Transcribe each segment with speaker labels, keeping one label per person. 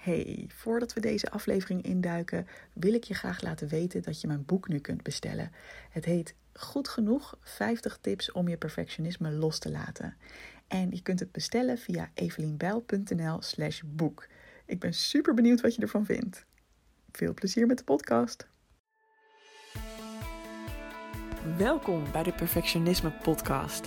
Speaker 1: Hey, voordat we deze aflevering induiken, wil ik je graag laten weten dat je mijn boek nu kunt bestellen. Het heet Goed genoeg 50 tips om je perfectionisme los te laten. En je kunt het bestellen via evelienbijl.nl/slash boek. Ik ben super benieuwd wat je ervan vindt. Veel plezier met de podcast. Welkom bij de Perfectionisme Podcast.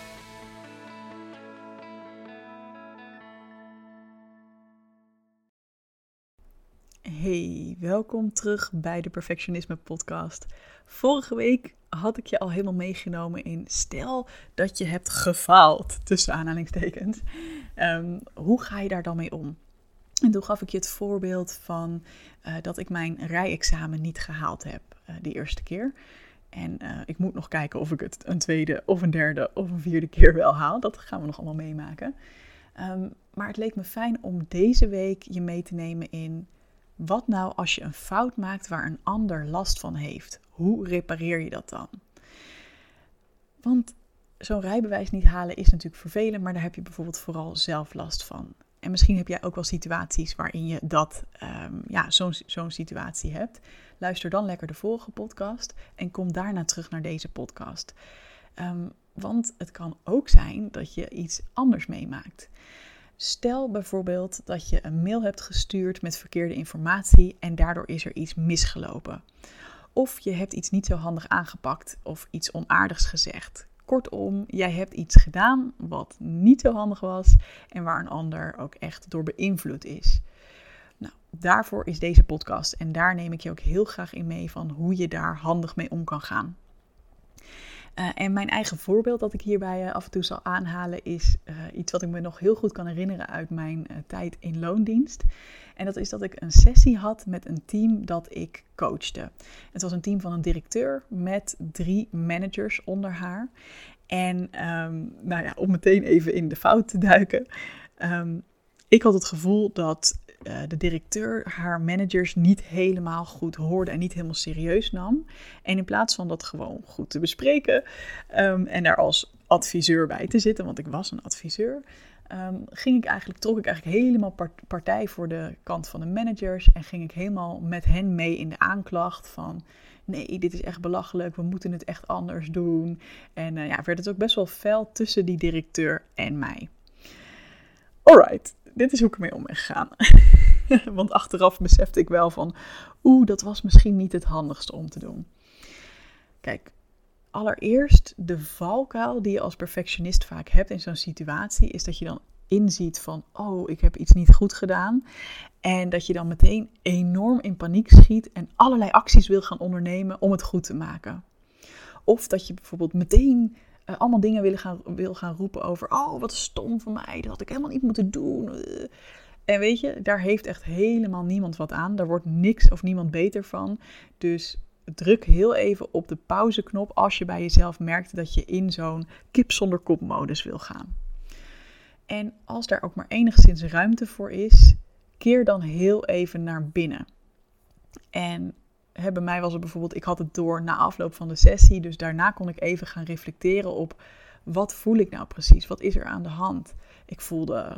Speaker 1: Hey, welkom terug bij de Perfectionisme Podcast. Vorige week had ik je al helemaal meegenomen in stel dat je hebt gefaald, tussen aanhalingstekens. Um, hoe ga je daar dan mee om? En toen gaf ik je het voorbeeld van uh, dat ik mijn rijexamen niet gehaald heb uh, de eerste keer. En uh, ik moet nog kijken of ik het een tweede of een derde of een vierde keer wel haal. Dat gaan we nog allemaal meemaken. Um, maar het leek me fijn om deze week je mee te nemen in wat nou als je een fout maakt waar een ander last van heeft? Hoe repareer je dat dan? Want zo'n rijbewijs niet halen is natuurlijk vervelend, maar daar heb je bijvoorbeeld vooral zelf last van. En misschien heb jij ook wel situaties waarin je dat, um, ja, zo'n situatie hebt. Luister dan lekker de vorige podcast en kom daarna terug naar deze podcast. Um, want het kan ook zijn dat je iets anders meemaakt. Stel bijvoorbeeld dat je een mail hebt gestuurd met verkeerde informatie en daardoor is er iets misgelopen. Of je hebt iets niet zo handig aangepakt of iets onaardigs gezegd. Kortom, jij hebt iets gedaan wat niet zo handig was en waar een ander ook echt door beïnvloed is. Nou, daarvoor is deze podcast en daar neem ik je ook heel graag in mee van hoe je daar handig mee om kan gaan. Uh, en mijn eigen voorbeeld dat ik hierbij uh, af en toe zal aanhalen is uh, iets wat ik me nog heel goed kan herinneren uit mijn tijd in loondienst. En dat is dat ik een sessie had met een team dat ik coachte. Het was een team van een directeur met drie managers onder haar. En um, nou ja, om meteen even in de fout te duiken. Um, ik had het gevoel dat uh, de directeur haar managers niet helemaal goed hoorde en niet helemaal serieus nam. En in plaats van dat gewoon goed te bespreken um, en daar als adviseur bij te zitten, want ik was een adviseur, um, ging ik eigenlijk, trok ik eigenlijk helemaal partij voor de kant van de managers en ging ik helemaal met hen mee in de aanklacht van nee, dit is echt belachelijk, we moeten het echt anders doen. En uh, ja, werd het ook best wel fel tussen die directeur en mij. Alright, dit is hoe ik ermee om ben gegaan. Want achteraf besefte ik wel van, oeh, dat was misschien niet het handigste om te doen. Kijk, allereerst de valkuil die je als perfectionist vaak hebt in zo'n situatie, is dat je dan inziet van, oh, ik heb iets niet goed gedaan. En dat je dan meteen enorm in paniek schiet en allerlei acties wil gaan ondernemen om het goed te maken. Of dat je bijvoorbeeld meteen allemaal dingen willen gaan, wil gaan roepen over, oh, wat stom van mij, dat had ik helemaal niet moeten doen. En weet je, daar heeft echt helemaal niemand wat aan. Daar wordt niks of niemand beter van. Dus druk heel even op de pauzeknop als je bij jezelf merkt dat je in zo'n kip zonder kop modus wil gaan. En als daar ook maar enigszins ruimte voor is, keer dan heel even naar binnen. En hè, bij mij was het bijvoorbeeld, ik had het door na afloop van de sessie, dus daarna kon ik even gaan reflecteren op wat voel ik nou precies? Wat is er aan de hand? Ik voelde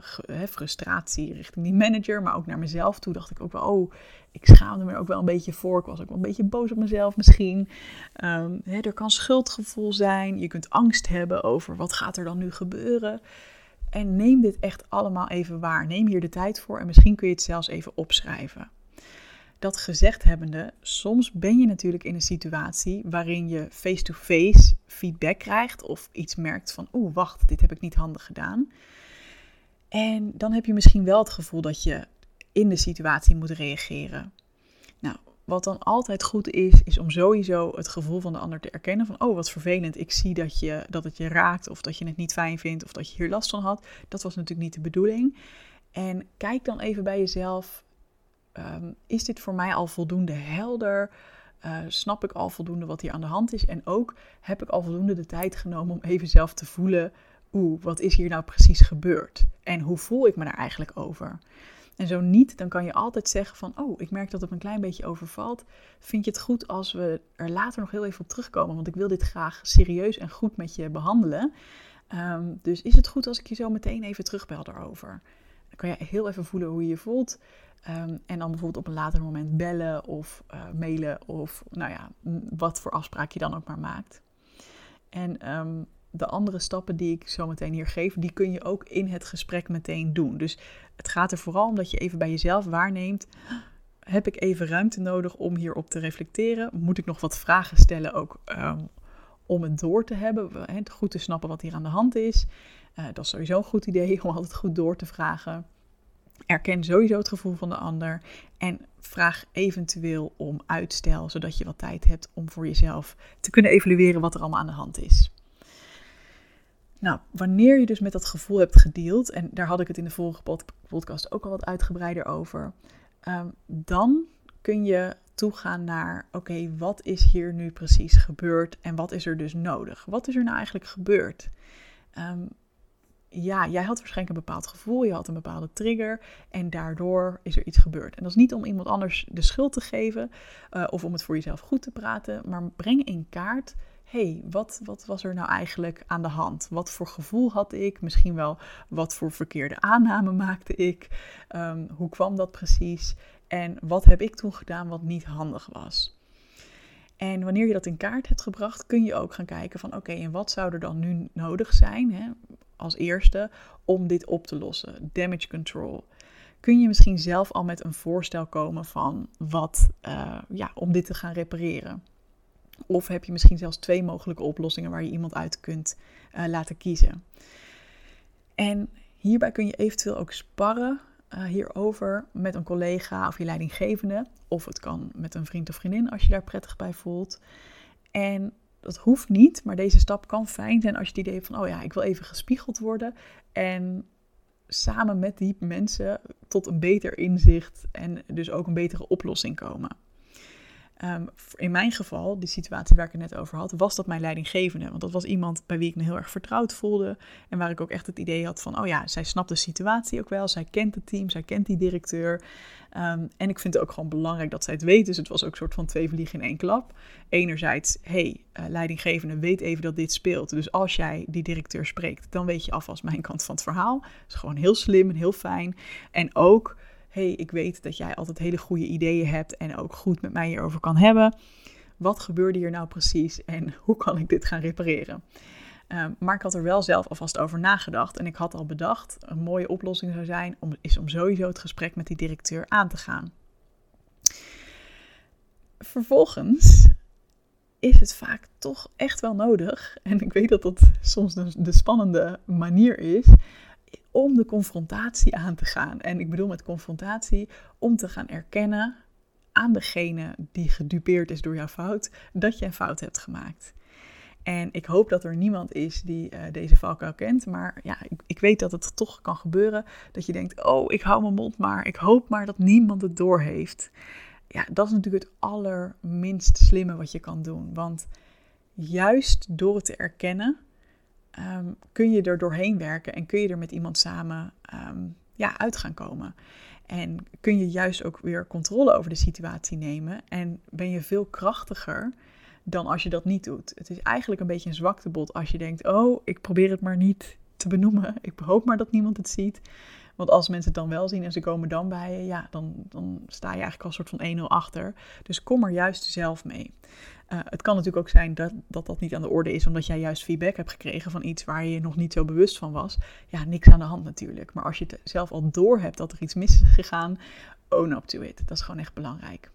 Speaker 1: frustratie richting die manager, maar ook naar mezelf toe dacht ik ook wel, oh, ik schaamde me ook wel een beetje voor. Ik was ook wel een beetje boos op mezelf misschien. Hè, er kan schuldgevoel zijn, je kunt angst hebben over wat gaat er dan nu gebeuren. En neem dit echt allemaal even waar. Neem hier de tijd voor en misschien kun je het zelfs even opschrijven. Dat gezegd hebbende, soms ben je natuurlijk in een situatie waarin je face-to-face feedback krijgt of iets merkt van, oeh, wacht, dit heb ik niet handig gedaan. En dan heb je misschien wel het gevoel dat je in de situatie moet reageren. Nou, wat dan altijd goed is, is om sowieso het gevoel van de ander te erkennen. Van, oh, wat vervelend, ik zie dat, je, dat het je raakt of dat je het niet fijn vindt of dat je hier last van had. Dat was natuurlijk niet de bedoeling. En kijk dan even bij jezelf, um, is dit voor mij al voldoende helder? Uh, snap ik al voldoende wat hier aan de hand is? En ook heb ik al voldoende de tijd genomen om even zelf te voelen, oeh, wat is hier nou precies gebeurd? En hoe voel ik me daar eigenlijk over? En zo niet, dan kan je altijd zeggen van, oh, ik merk dat het een klein beetje overvalt. Vind je het goed als we er later nog heel even op terugkomen? Want ik wil dit graag serieus en goed met je behandelen. Ehm, dus is het goed als ik je zo meteen even terugbel daarover? Dan kan je heel even voelen hoe je je voelt. Ehm, en dan bijvoorbeeld op een later moment bellen of uh, mailen of nou ja, wat voor afspraak je dan ook maar maakt. En ehm, de andere stappen die ik zo meteen hier geef, die kun je ook in het gesprek meteen doen. Dus het gaat er vooral om dat je even bij jezelf waarneemt. Heb ik even ruimte nodig om hierop te reflecteren? Moet ik nog wat vragen stellen ook um, om het door te hebben? Goed te snappen wat hier aan de hand is. Uh, dat is sowieso een goed idee om altijd goed door te vragen. Erken sowieso het gevoel van de ander. En vraag eventueel om uitstel, zodat je wat tijd hebt om voor jezelf te kunnen evalueren wat er allemaal aan de hand is. Nou, wanneer je dus met dat gevoel hebt gedeeld, en daar had ik het in de vorige podcast ook al wat uitgebreider over, um, dan kun je toegaan naar, oké, wat is hier nu precies gebeurd en wat is er dus nodig? Wat is er nou eigenlijk gebeurd? Um, ja, jij had waarschijnlijk een bepaald gevoel, je had een bepaalde trigger en daardoor is er iets gebeurd. En dat is niet om iemand anders de schuld te geven uh, of om het voor jezelf goed te praten, maar breng in kaart hey, wat, wat was er nou eigenlijk aan de hand? Wat voor gevoel had ik? Misschien wel wat voor verkeerde aanname maakte ik? Um, hoe kwam dat precies? En wat heb ik toen gedaan wat niet handig was? En wanneer je dat in kaart hebt gebracht, kun je ook gaan kijken van oké, en wat zou er dan nu nodig zijn hè, als eerste om dit op te lossen? Damage control. Kun je misschien zelf al met een voorstel komen van wat, uh, ja, om dit te gaan repareren? Of heb je misschien zelfs twee mogelijke oplossingen waar je iemand uit kunt uh, laten kiezen. En hierbij kun je eventueel ook sparren uh, hierover met een collega of je leidinggevende. Of het kan met een vriend of vriendin als je daar prettig bij voelt. En dat hoeft niet, maar deze stap kan fijn zijn als je het idee hebt van, oh ja, ik wil even gespiegeld worden. En samen met die mensen tot een beter inzicht en dus ook een betere oplossing komen. Um, in mijn geval, die situatie waar ik het net over had, was dat mijn leidinggevende. Want dat was iemand bij wie ik me heel erg vertrouwd voelde. En waar ik ook echt het idee had van, oh ja, zij snapt de situatie ook wel. Zij kent het team, zij kent die directeur. Um, en ik vind het ook gewoon belangrijk dat zij het weet. Dus het was ook een soort van twee vliegen in één klap. Enerzijds, hey, uh, leidinggevende, weet even dat dit speelt. Dus als jij die directeur spreekt, dan weet je alvast mijn kant van het verhaal. Dat is gewoon heel slim en heel fijn. En ook hey, ik weet dat jij altijd hele goede ideeën hebt en ook goed met mij hierover kan hebben. Wat gebeurde hier nou precies en hoe kan ik dit gaan repareren? Uh, maar ik had er wel zelf alvast over nagedacht en ik had al bedacht, een mooie oplossing zou zijn, om, is om sowieso het gesprek met die directeur aan te gaan. Vervolgens is het vaak toch echt wel nodig, en ik weet dat dat soms de spannende manier is, om de confrontatie aan te gaan. En ik bedoel met confrontatie om te gaan erkennen aan degene die gedupeerd is door jouw fout, dat je een fout hebt gemaakt. En ik hoop dat er niemand is die uh, deze valkuil kent. Maar ja, ik, ik, weet dat het toch kan gebeuren. Dat je denkt, oh, ik hou mijn mond maar. Ik hoop maar dat niemand het doorheeft. Ja, dat is natuurlijk het allerminst slimme wat je kan doen. Want juist door het te erkennen, Ehm, kun je er doorheen werken en kun je er met iemand samen um, ja, uit gaan komen. En kun je juist ook weer controle over de situatie nemen en ben je veel krachtiger dan als je dat niet doet. Het is eigenlijk een beetje een zwaktebod als je denkt: oh, ik probeer het maar niet te benoemen. Ik hoop maar dat niemand het ziet. Want als mensen het dan wel zien en ze komen dan bij je, ja, dan, dan sta je eigenlijk al een soort van 1-0 achter. Dus kom er juist zelf mee. Uh, het kan natuurlijk ook zijn dat, dat dat niet aan de orde is, omdat jij juist feedback hebt gekregen van iets waar je nog niet zo bewust van was. Ja, niks aan de hand natuurlijk. Maar als je het zelf al door hebt dat er iets mis is gegaan, own up to it. Dat is gewoon echt belangrijk.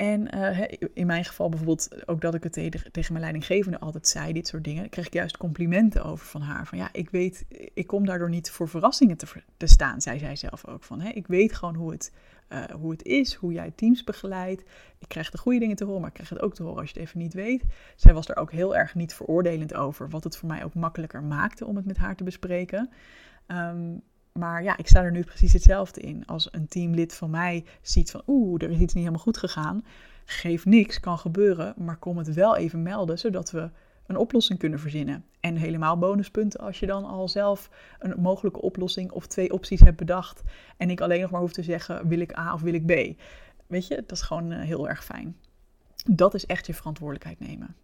Speaker 1: En uh, in mijn geval bijvoorbeeld ook dat ik het tegen, tegen mijn leidinggevende altijd zei, dit soort dingen. kreeg ik juist complimenten over van haar. Van ja, ik weet, ik kom daardoor niet voor verrassingen te, te staan, zei zij zelf ook. Van, hè, ik weet gewoon hoe het, uh, hoe het is, hoe jij teams begeleidt. Ik krijg de goede dingen te horen, maar ik krijg het ook te horen als je het even niet weet. Zij was er ook heel erg niet veroordelend over, wat het voor mij ook makkelijker maakte om het met haar te bespreken. Um, maar ja, ik sta er nu precies hetzelfde in. Als een teamlid van mij ziet van oeh, er is iets niet helemaal goed gegaan. Geef niks, kan gebeuren, maar kom het wel even melden, zodat we een oplossing kunnen verzinnen. En helemaal bonuspunten als je dan al zelf een mogelijke oplossing of twee opties hebt bedacht. En ik alleen nog maar hoef te zeggen: wil ik A of wil ik B? Weet je, dat is gewoon eh, heel erg fijn. Dat is echt je verantwoordelijkheid nemen.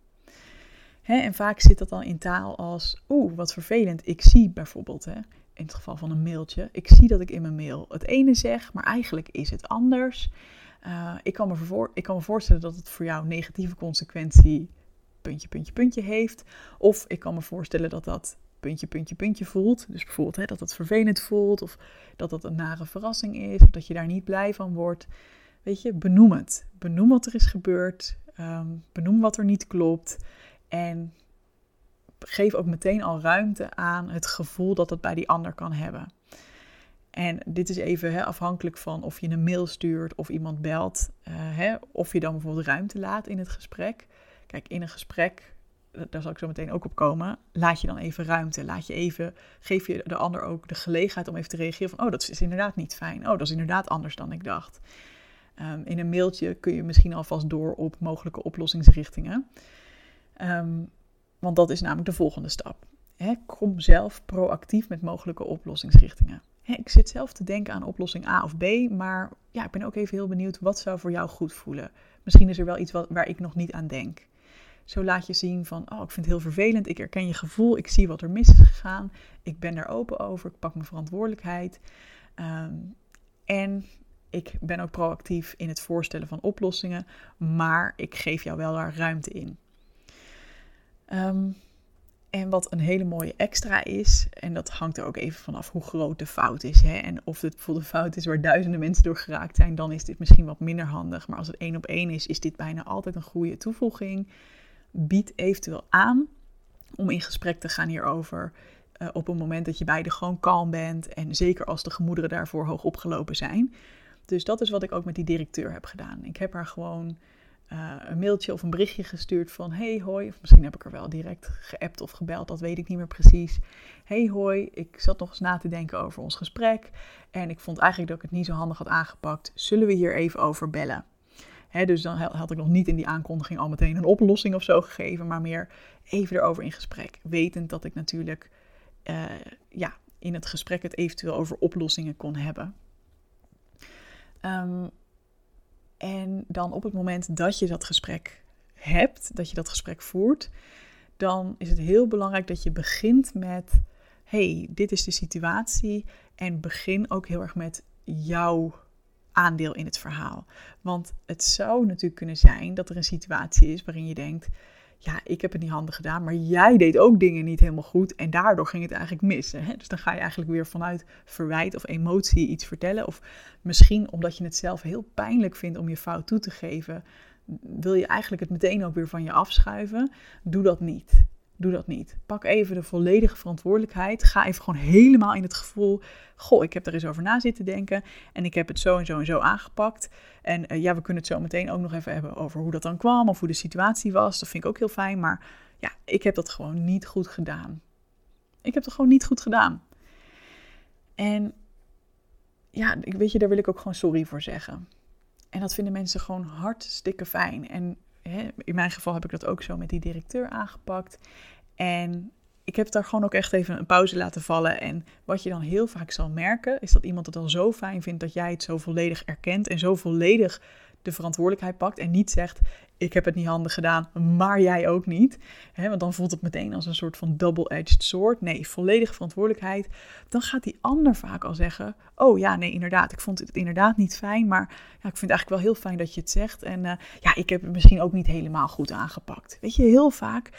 Speaker 1: Hè, en vaak zit dat dan in taal als: oeh, wat vervelend. Ik zie bijvoorbeeld, hè, in het geval van een mailtje, ik zie dat ik in mijn mail het ene zeg, maar eigenlijk is het anders. Uh, ik, kan me voor, ik kan me voorstellen dat het voor jou negatieve consequentie puntje, puntje, puntje heeft. Of ik kan me voorstellen dat dat puntje, puntje, puntje voelt. Dus bijvoorbeeld hè, dat het vervelend voelt, of dat dat een nare verrassing is, of dat je daar niet blij van wordt. Weet je, benoem het. Benoem wat er is gebeurd. Um, benoem wat er niet klopt. En geef ook meteen al ruimte aan het gevoel dat het bij die ander kan hebben. En dit is even hè, afhankelijk van of je een mail stuurt of iemand belt. Uh, hè, of je dan bijvoorbeeld ruimte laat in het gesprek. Kijk, in een gesprek, daar zal ik zo meteen ook op komen, laat je dan even ruimte. Laat je even, geef je de ander ook de gelegenheid om even te reageren van, oh, dat is inderdaad niet fijn. Oh, dat is inderdaad anders dan ik dacht. Um, in een mailtje kun je misschien alvast door op mogelijke oplossingsrichtingen. Um, want dat is namelijk de volgende stap. Kom zelf proactief met mogelijke oplossingsrichtingen. Ik zit zelf te denken aan oplossing A of B, maar ja, ik ben ook even heel benieuwd wat zou voor jou goed voelen. Misschien is er wel iets wat, waar ik nog niet aan denk. Zo laat je zien van, oh, ik vind het heel vervelend, ik herken je gevoel, ik zie wat er mis is gegaan, ik ben daar open over, ik pak mijn verantwoordelijkheid. Um, en ik ben ook proactief in het voorstellen van oplossingen, maar ik geef jou wel daar ruimte in. Um, en wat een hele mooie extra is, en dat hangt er ook even vanaf hoe groot de fout is. Hè? En of het bijvoorbeeld een fout is waar duizenden mensen door geraakt zijn, dan is dit misschien wat minder handig. Maar als het één op één is, is dit bijna altijd een goede toevoeging. Bied eventueel aan om in gesprek te gaan hierover. Uh, op een moment dat je beide gewoon kalm bent. En zeker als de gemoederen daarvoor hoog opgelopen zijn. Dus dat is wat ik ook met die directeur heb gedaan. Ik heb haar gewoon uh, een mailtje of een berichtje gestuurd van hey hoi, of misschien heb ik er wel direct geappt of gebeld, dat weet ik niet meer precies. Hey hoi, ik zat nog eens na te denken over ons gesprek en ik vond eigenlijk dat ik het niet zo handig had aangepakt. Zullen we hier even over bellen? Dus dan had ik nog niet in die aankondiging al meteen een oplossing of zo gegeven, maar meer even erover in gesprek. Wetend dat ik natuurlijk uh, ja, in het gesprek het eventueel over oplossingen kon hebben. Um, en dan op het moment dat je dat gesprek hebt, dat je dat gesprek voert, dan is het heel belangrijk dat je begint met: hey, dit is de situatie. En begin ook heel erg met jouw aandeel in het verhaal. Want het zou natuurlijk kunnen zijn dat er een situatie is waarin je denkt: ja, ik heb het niet handig gedaan, maar jij deed ook dingen niet helemaal goed en daardoor ging het eigenlijk mis. Hè? Dus dan ga je eigenlijk weer vanuit verwijt of emotie iets vertellen. Of misschien omdat je het zelf heel pijnlijk vindt om je fout toe te geven, wil je eigenlijk het meteen ook weer van je afschuiven. Doe dat niet. Doe dat niet. Pak even de volledige verantwoordelijkheid. Ga even gewoon helemaal in het gevoel. Goh, ik heb er eens over na zitten denken. En ik heb het zo en zo en zo aangepakt. En uh, ja, we kunnen het zo meteen ook nog even hebben over hoe dat dan kwam. Of hoe de situatie was. Dat vind ik ook heel fijn. Maar ja, ik heb dat gewoon niet goed gedaan. Ik heb het gewoon niet goed gedaan. En ja, weet je, daar wil ik ook gewoon sorry voor zeggen. En dat vinden mensen gewoon hartstikke fijn. En in mijn geval heb ik dat ook zo met die directeur aangepakt. En ik heb daar gewoon ook echt even een pauze laten vallen. En wat je dan heel vaak zal merken, is dat iemand het dan zo fijn vindt dat jij het zo volledig erkent en zo volledig de verantwoordelijkheid pakt en niet zegt: Ik heb het niet handig gedaan, maar jij ook niet. want dan voelt het meteen als een soort van double-edged sword. Nee, volledige verantwoordelijkheid. Dan gaat die ander vaak al zeggen: Oh ja, nee, inderdaad, ik vond het inderdaad niet fijn, maar ja, ik vind het eigenlijk wel heel fijn dat je het zegt. En uh, ja, ik heb het misschien ook niet helemaal goed aangepakt. Weet je, heel vaak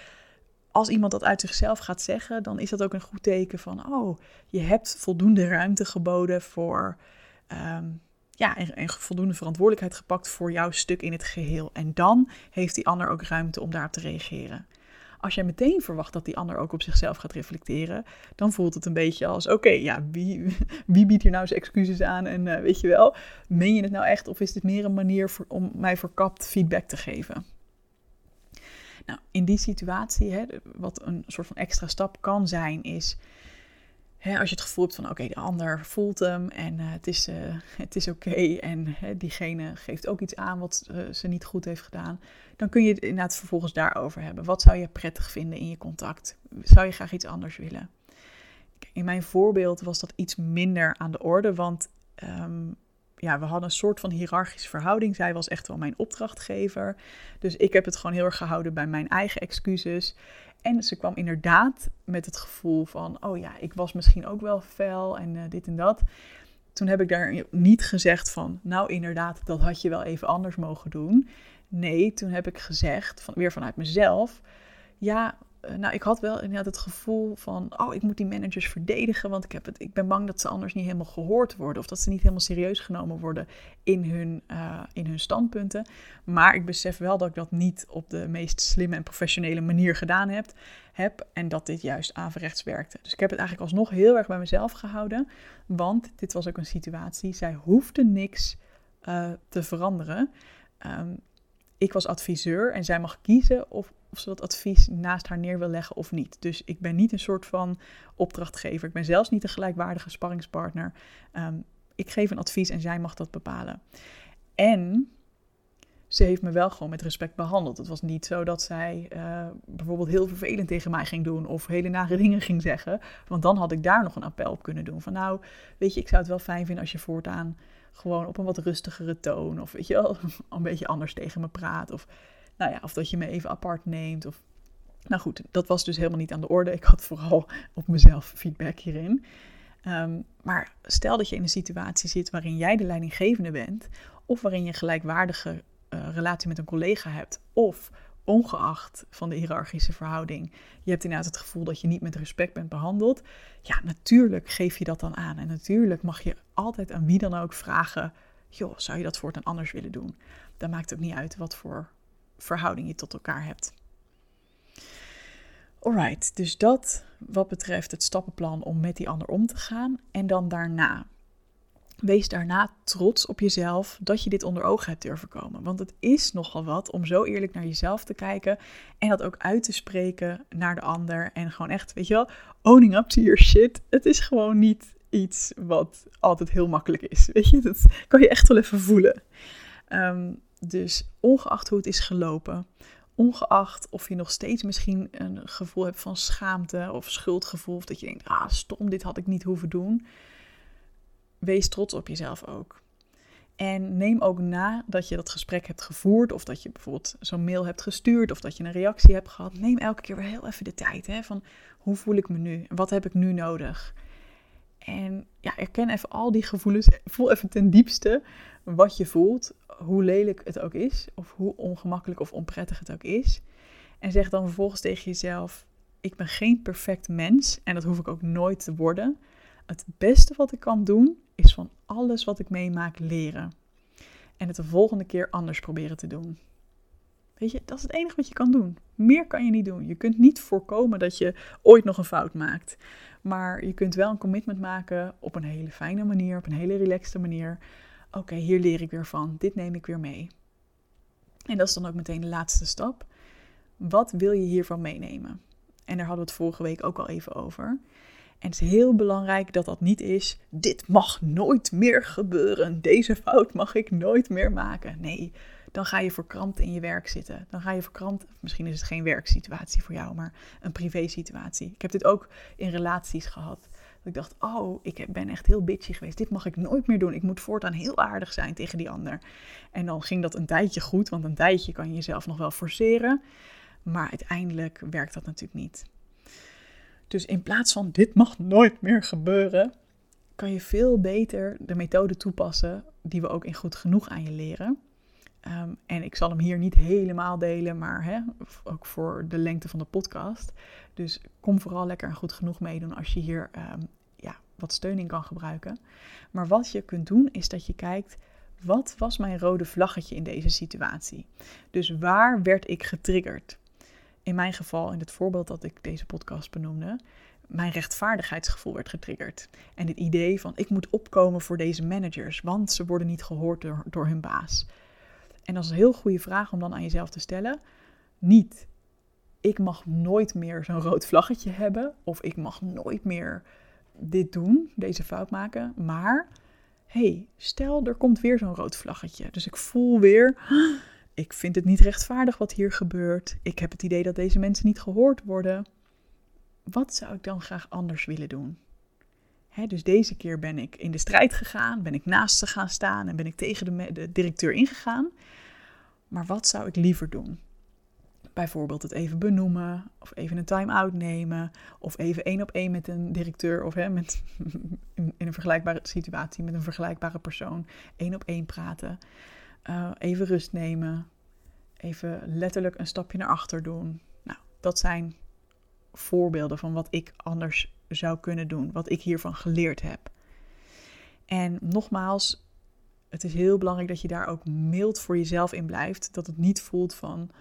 Speaker 1: als iemand dat uit zichzelf gaat zeggen, dan is dat ook een goed teken van, oh, je hebt voldoende ruimte geboden voor, um, ja, en, en, voldoende verantwoordelijkheid gepakt voor jouw stuk in het geheel. En dan heeft die ander ook ruimte om daarop te reageren. Als jij meteen verwacht dat die ander ook op zichzelf gaat reflecteren, dan voelt het een beetje als: oké, ja, wie, wie biedt hier nou zijn excuses aan? En uh, weet je wel, meen je het nou echt? Of is dit meer een manier om mij verkapt feedback te geven? Nou, in die situatie, hè, wat een soort van extra stap kan zijn, is als je het gevoel hebt van oké, de ander voelt hem en uh, het is, uh, het is oké en diegene geeft ook iets aan wat uh, ze niet goed heeft gedaan, dan kun je het inderdaad vervolgens daarover hebben. Wat zou je prettig vinden in je contact? Zou je graag iets anders willen? In mijn voorbeeld was dat iets minder aan de orde, want um, ja, we hadden een soort van hiërarchische verhouding. Zij was echt wel mijn opdrachtgever. Dus ik heb het gewoon heel erg gehouden bij mijn eigen excuses. En ze kwam inderdaad met het gevoel van: oh ja, ik was misschien ook wel fel en uh, dit en dat. Toen heb ik daar niet gezegd van: nou inderdaad, dat had je wel even anders mogen doen. Nee, toen heb ik gezegd, van, weer vanuit mezelf: ja, eh, nou, ik had wel inderdaad het gevoel van, oh, ik moet die managers verdedigen, want ik, heb het, ik ben bang dat ze anders niet helemaal gehoord worden of dat ze niet helemaal serieus genomen worden in hun, uh, in hun standpunten. Maar ik besef wel dat ik dat niet op de meest slimme en professionele manier gedaan heb, heb en dat dit juist averechts werkte. Dus ik heb het eigenlijk alsnog heel erg bij mezelf gehouden, want dit was ook een situatie, zij hoefde niks uh, te veranderen. Um, ik was adviseur en zij mag kiezen of, of ze dat advies naast haar neer wil leggen of niet. Dus ik ben niet een soort van opdrachtgever. Ik ben zelfs niet een gelijkwaardige sparringspartner. Um, ik geef een advies en zij mag dat bepalen. En ze heeft me wel gewoon met respect behandeld. Het was niet zo dat zij uh, bijvoorbeeld heel vervelend tegen mij ging doen of hele nare dingen ging zeggen. Want dan had ik daar nog een appel op kunnen doen. Van nou, weet je, ik zou het wel fijn vinden als je voortaan gewoon op een wat rustigere toon. Of weet je wel, een beetje anders tegen me praat. Of, nou ja, of dat je me even apart neemt. Of, nou goed, dat was dus helemaal niet aan de orde. Ik had vooral op mezelf feedback hierin. Um, maar stel dat je in een situatie zit waarin jij de leidinggevende bent. Of waarin je een gelijkwaardige uh, relatie met een collega hebt. Of ongeacht van de hiërarchische verhouding, je hebt inderdaad het gevoel dat je niet met respect bent behandeld. Ja, natuurlijk geef je dat dan aan. En natuurlijk mag je altijd aan wie dan ook vragen: joh, zou je dat voortaan anders willen doen? Dan maakt het ook niet uit wat voor verhouding je tot elkaar hebt. Alright, dus dat wat betreft het stappenplan om met die ander om te gaan. En dan daarna. Wees daarna trots op jezelf dat je dit onder ogen hebt durven komen. Want het is nogal wat om zo eerlijk naar jezelf te kijken en dat ook uit te spreken naar de ander. En gewoon echt, weet je wel, owning up to your shit. Het is gewoon niet iets wat altijd heel makkelijk is. Weet je, dat kan je echt wel even voelen. Ehm, dus ongeacht hoe het is gelopen, ongeacht of je nog steeds misschien een gevoel hebt van schaamte of schuldgevoel, of dat je denkt, ah stom, dit had ik niet hoeven doen wees trots op jezelf ook. En neem ook na dat je dat gesprek hebt gevoerd, of dat je bijvoorbeeld zo'n mail hebt gestuurd, of dat je een reactie hebt gehad. Neem elke keer weer heel even de tijd hè, van hoe voel ik me nu? Wat heb ik nu nodig? En ja, erken even al die gevoelens. Voel even ten diepste wat je voelt, hoe lelijk het ook is, of hoe ongemakkelijk of onprettig het ook is. En zeg dan vervolgens tegen jezelf: Ik ben geen perfect mens en dat hoef ik ook nooit te worden. Het beste wat ik kan doen is van alles wat ik meemaak leren. En het de volgende keer anders proberen te doen. Weet je, dat is het enige wat je kan doen. Meer kan je niet doen. Je kunt niet voorkomen dat je ooit nog een fout maakt. Maar je kunt wel een commitment maken op een hele fijne manier, op een hele relaxte manier. Oké, hier leer ik weer van. Dit neem ik weer mee. En dat is dan ook meteen de laatste stap. Wat wil je hiervan meenemen? En daar hadden we het vorige week ook al even over. En het is heel belangrijk dat dat niet is, dit mag nooit meer gebeuren, deze fout mag ik nooit meer maken. Nee, dan ga je verkrampt in je werk zitten. Dan ga je verkrampt, misschien is het geen werksituatie voor jou, maar een privésituatie. Ik heb dit ook in relaties gehad. Ik dacht, oh, ik ben echt heel bitchy geweest. Dit mag ik nooit meer doen. Ik moet voortaan heel aardig zijn tegen die ander. En dan ging dat een tijdje goed, want een tijdje kan je jezelf nog wel forceren. Maar uiteindelijk werkt dat natuurlijk niet. Dus in plaats van dit mag nooit meer gebeuren, kan je veel beter de methode toepassen die we ook in goed genoeg aan je leren. Ehm, en ik zal hem hier niet helemaal delen, maar hè, ook voor de lengte van de podcast. Dus kom vooral lekker en goed genoeg meedoen als je hier ja, wat steun in kan gebruiken. Maar wat je kunt doen is dat je kijkt, wat was mijn rode vlaggetje in deze situatie? Dus waar werd ik getriggerd? in mijn geval, in het voorbeeld dat ik deze podcast benoemde, mijn rechtvaardigheidsgevoel werd getriggerd. En het idee van ik moet opkomen voor deze managers, want ze worden niet gehoord door, door hun baas. En dat is een heel goede vraag om dan aan jezelf te stellen. Niet, ik mag nooit meer zo'n rood vlaggetje hebben, of ik mag nooit meer dit doen, deze fout maken. Maar hey, stel er komt weer zo'n rood vlaggetje. Dus ik voel weer, ik vind het niet rechtvaardig wat hier gebeurt. Ik heb het idee dat deze mensen niet gehoord worden. Wat zou ik dan graag anders willen doen? dus deze keer ben ik in de strijd gegaan, ben ik naast ze gaan staan en ben ik tegen de, de directeur ingegaan. Maar wat zou ik liever doen? Bijvoorbeeld het even benoemen, of even een time-out nemen, of even één op één met een directeur of hè, met, in, een vergelijkbare situatie met een vergelijkbare persoon één op één praten. Uh, even rust nemen, even letterlijk een stapje naar achter doen. Nou, dat zijn voorbeelden van wat ik anders zou kunnen doen, wat ik hiervan geleerd heb. En nogmaals, het is heel belangrijk dat je daar ook mild voor jezelf in blijft. Dat het niet voelt van,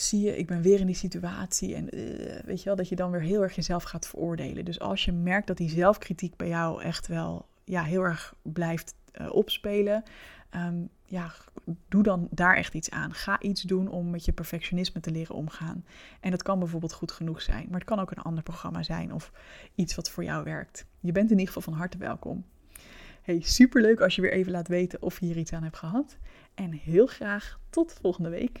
Speaker 1: zie je, ik ben weer in die situatie. En uh, weet je wel, dat je dan weer heel erg jezelf gaat veroordelen. Dus als je merkt dat die zelfkritiek bij jou echt wel ja, heel erg blijft uh, opspelen, um, ja, doe dan daar echt iets aan. Ga iets doen om met je perfectionisme te leren omgaan. En dat kan bijvoorbeeld goed genoeg zijn, maar het kan ook een ander programma zijn of iets wat voor jou werkt. Je bent in ieder geval van harte welkom. Hey, superleuk als je weer even laat weten of je hier iets aan hebt gehad. En heel graag tot volgende week.